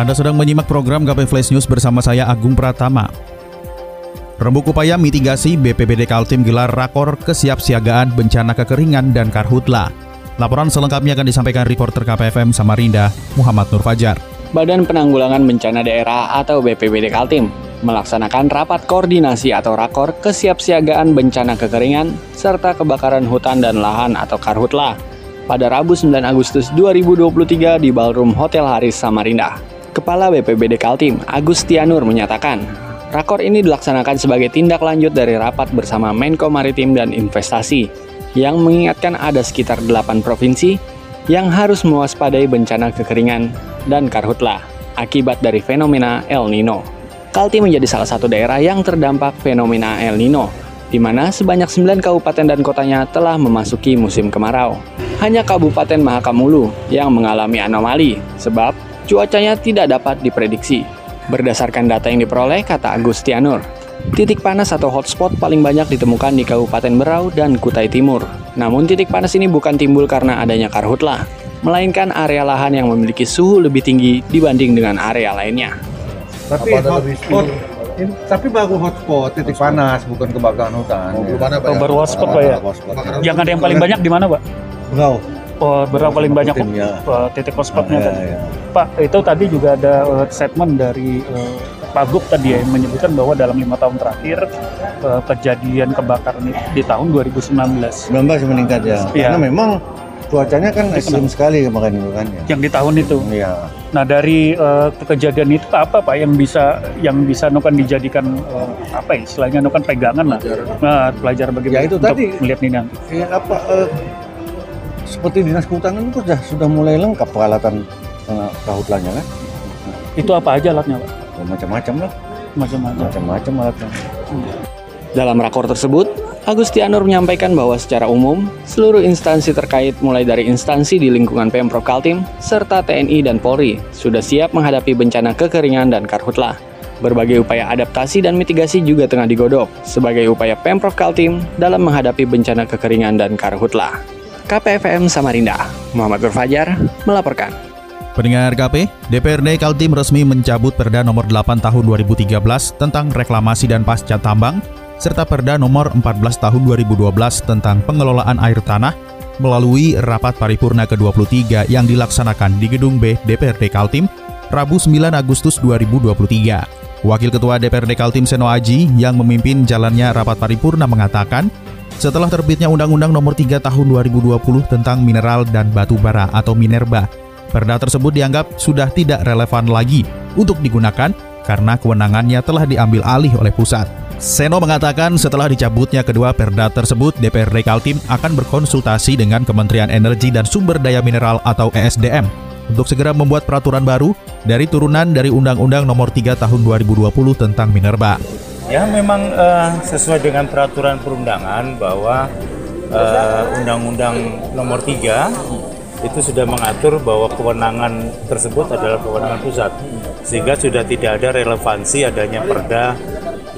Anda sedang menyimak program KP Flash News bersama saya Agung Pratama. Rembuk upaya mitigasi BPBD Kaltim gelar rakor kesiapsiagaan bencana kekeringan dan karhutla. Laporan selengkapnya akan disampaikan reporter KPFM Samarinda, Muhammad Nur Fajar. Badan Penanggulangan Bencana Daerah atau BPBD Kaltim melaksanakan rapat koordinasi atau rakor kesiapsiagaan bencana kekeringan serta kebakaran hutan dan lahan atau karhutla pada Rabu 9 Agustus 2023 di Ballroom Hotel Haris Samarinda. Kepala BPBD Kaltim, Agustianur menyatakan, rakor ini dilaksanakan sebagai tindak lanjut dari rapat bersama Menko Maritim dan Investasi yang mengingatkan ada sekitar 8 provinsi yang harus mewaspadai bencana kekeringan dan karhutlah akibat dari fenomena El Nino. Kaltim menjadi salah satu daerah yang terdampak fenomena El Nino, di mana sebanyak 9 kabupaten dan kotanya telah memasuki musim kemarau. Hanya Kabupaten Mahakamulu yang mengalami anomali, sebab cuacanya tidak dapat diprediksi. Berdasarkan data yang diperoleh, kata Agustianur, titik panas atau hotspot paling banyak ditemukan di Kabupaten Berau dan Kutai Timur. Namun titik panas ini bukan timbul karena adanya karhutlah, melainkan area lahan yang memiliki suhu lebih tinggi dibanding dengan area lainnya. Tapi hotspot, ini, tapi baru hotspot titik panas bukan kebakaran hutan. Oh, ya. Oh, ya? baru hotspot Pak ya? Hotspot. Yang ada yang paling banyak di mana Pak? Berau. Oh, berapa paling banyak ya. uh, titik hotspotnya Ya, tadi? ya. Pak, itu tadi juga ada uh, statement dari uh, Pak Gup tadi ya yang menyebutkan bahwa dalam lima tahun terakhir uh, kejadian kebakaran di tahun 2019. 19 meningkat ya. Iya. Karena memang cuacanya kan ekstrim sekali kemarin itu kan ya. Yang di tahun itu. Iya. Nah dari uh, kejadian itu apa Pak yang bisa yang bisa nukan dijadikan uh, apa ya istilahnya nukan pegangan lah, nah, pelajar bagaimana Ya, itu untuk tadi. melihat ini nanti. Ya apa eh, seperti dinas kehutanan itu sudah sudah mulai lengkap peralatan eh, kan. Itu apa aja alatnya Pak? Ya, Macam-macam lah, Macam-macam. macam-macam alatnya. Dalam rakor tersebut, Agustianur menyampaikan bahwa secara umum, seluruh instansi terkait mulai dari instansi di lingkungan Pemprov Kaltim, serta TNI dan Polri, sudah siap menghadapi bencana kekeringan dan karhutlah. Berbagai upaya adaptasi dan mitigasi juga tengah digodok sebagai upaya Pemprov Kaltim dalam menghadapi bencana kekeringan dan karhutlah. KPFM Samarinda, Muhammad Fajar melaporkan. Pendengar KP, DPRD Kaltim resmi mencabut Perda nomor 8 tahun 2013 tentang reklamasi dan pasca tambang serta Perda nomor 14 tahun 2012 tentang pengelolaan air tanah melalui rapat paripurna ke-23 yang dilaksanakan di Gedung B DPRD Kaltim Rabu 9 Agustus 2023. Wakil Ketua DPRD Kaltim Seno Aji yang memimpin jalannya rapat paripurna mengatakan setelah terbitnya Undang-Undang Nomor 3 Tahun 2020 tentang mineral dan batu bara atau Minerba, perda tersebut dianggap sudah tidak relevan lagi untuk digunakan karena kewenangannya telah diambil alih oleh pusat. Seno mengatakan setelah dicabutnya kedua perda tersebut, DPRD Kaltim akan berkonsultasi dengan Kementerian Energi dan Sumber Daya Mineral atau ESDM untuk segera membuat peraturan baru dari turunan dari Undang-Undang Nomor 3 Tahun 2020 tentang Minerba. Ya memang eh, sesuai dengan peraturan perundangan bahwa eh, Undang-Undang Nomor 3 itu sudah mengatur bahwa kewenangan tersebut adalah kewenangan pusat sehingga sudah tidak ada relevansi adanya perda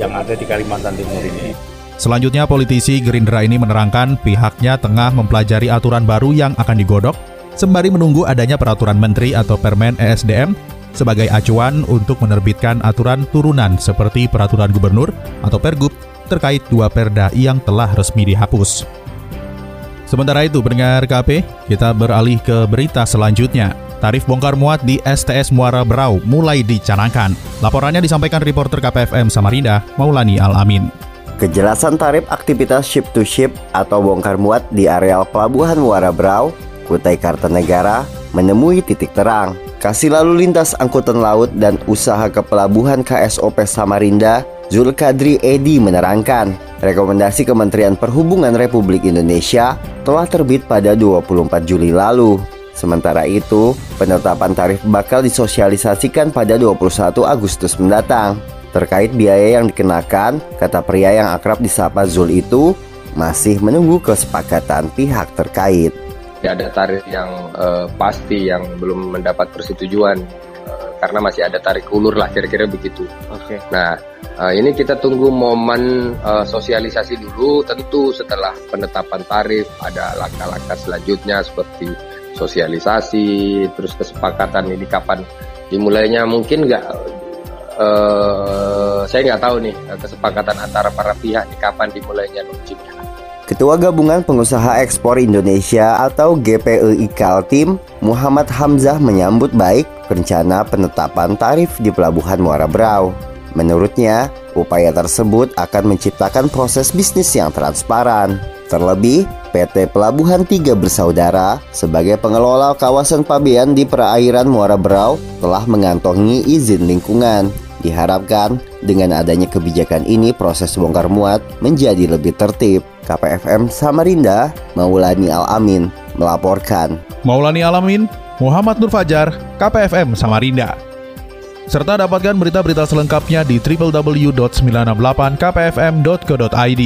yang ada di Kalimantan Timur ini. Selanjutnya, politisi Gerindra ini menerangkan pihaknya tengah mempelajari aturan baru yang akan digodok sembari menunggu adanya peraturan menteri atau permen ESDM sebagai acuan untuk menerbitkan aturan turunan seperti peraturan gubernur atau pergub terkait dua perda yang telah resmi dihapus. Sementara itu, pendengar KP, kita beralih ke berita selanjutnya. Tarif bongkar muat di STS Muara Berau mulai dicanangkan. Laporannya disampaikan reporter KPFM Samarinda, Maulani Al-Amin. Kejelasan tarif aktivitas ship to ship atau bongkar muat di areal Pelabuhan Muara Brau, Kutai Kartanegara, menemui titik terang. Kasih lalu lintas angkutan laut dan usaha kepelabuhan KSOP Samarinda, Zulkadri Edi menerangkan, rekomendasi Kementerian Perhubungan Republik Indonesia telah terbit pada 24 Juli lalu. Sementara itu, penetapan tarif bakal disosialisasikan pada 21 Agustus mendatang. Terkait biaya yang dikenakan, kata pria yang akrab disapa Zul itu masih menunggu kesepakatan pihak terkait. Ada tarif yang uh, pasti yang belum mendapat persetujuan uh, karena masih ada tarik ulur lah kira-kira begitu. Oke. Nah, uh, ini kita tunggu momen uh, sosialisasi dulu. Tentu setelah penetapan tarif ada langkah-langkah selanjutnya seperti sosialisasi, terus kesepakatan ini kapan dimulainya mungkin nggak uh, saya nggak tahu nih kesepakatan antara para pihak ini kapan dimulainya launchingnya. Ketua Gabungan Pengusaha Ekspor Indonesia atau GPEI Kaltim, Muhammad Hamzah menyambut baik rencana penetapan tarif di Pelabuhan Muara Brau. Menurutnya, upaya tersebut akan menciptakan proses bisnis yang transparan. Terlebih, PT Pelabuhan Tiga Bersaudara sebagai pengelola kawasan pabean di perairan Muara Brau telah mengantongi izin lingkungan. Diharapkan dengan adanya kebijakan ini proses bongkar muat menjadi lebih tertib. KPFM Samarinda, Maulani Alamin melaporkan. Maulani Alamin, Muhammad Nur Fajar, KPFM Samarinda. Serta dapatkan berita-berita selengkapnya di www.968kpfm.co.id.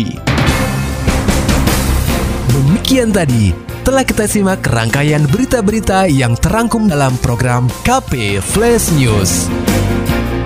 Demikian tadi telah kita simak rangkaian berita-berita yang terangkum dalam program KP Flash News.